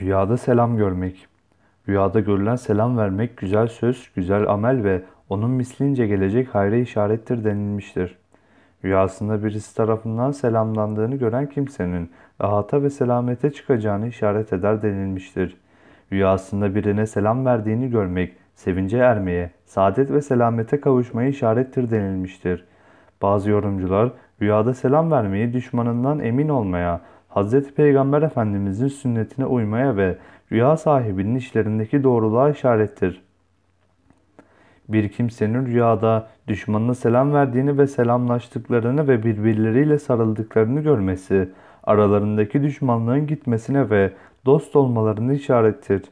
Rüyada selam görmek. Rüyada görülen selam vermek güzel söz, güzel amel ve onun mislince gelecek hayra işarettir denilmiştir. Rüyasında birisi tarafından selamlandığını gören kimsenin rahata ve selamete çıkacağını işaret eder denilmiştir. Rüyasında birine selam verdiğini görmek sevince ermeye, saadet ve selamete kavuşmaya işarettir denilmiştir. Bazı yorumcular rüyada selam vermeyi düşmanından emin olmaya, Hz. Peygamber Efendimizin sünnetine uymaya ve rüya sahibinin işlerindeki doğruluğa işarettir. Bir kimsenin rüyada düşmanına selam verdiğini ve selamlaştıklarını ve birbirleriyle sarıldıklarını görmesi, aralarındaki düşmanlığın gitmesine ve dost olmalarını işarettir.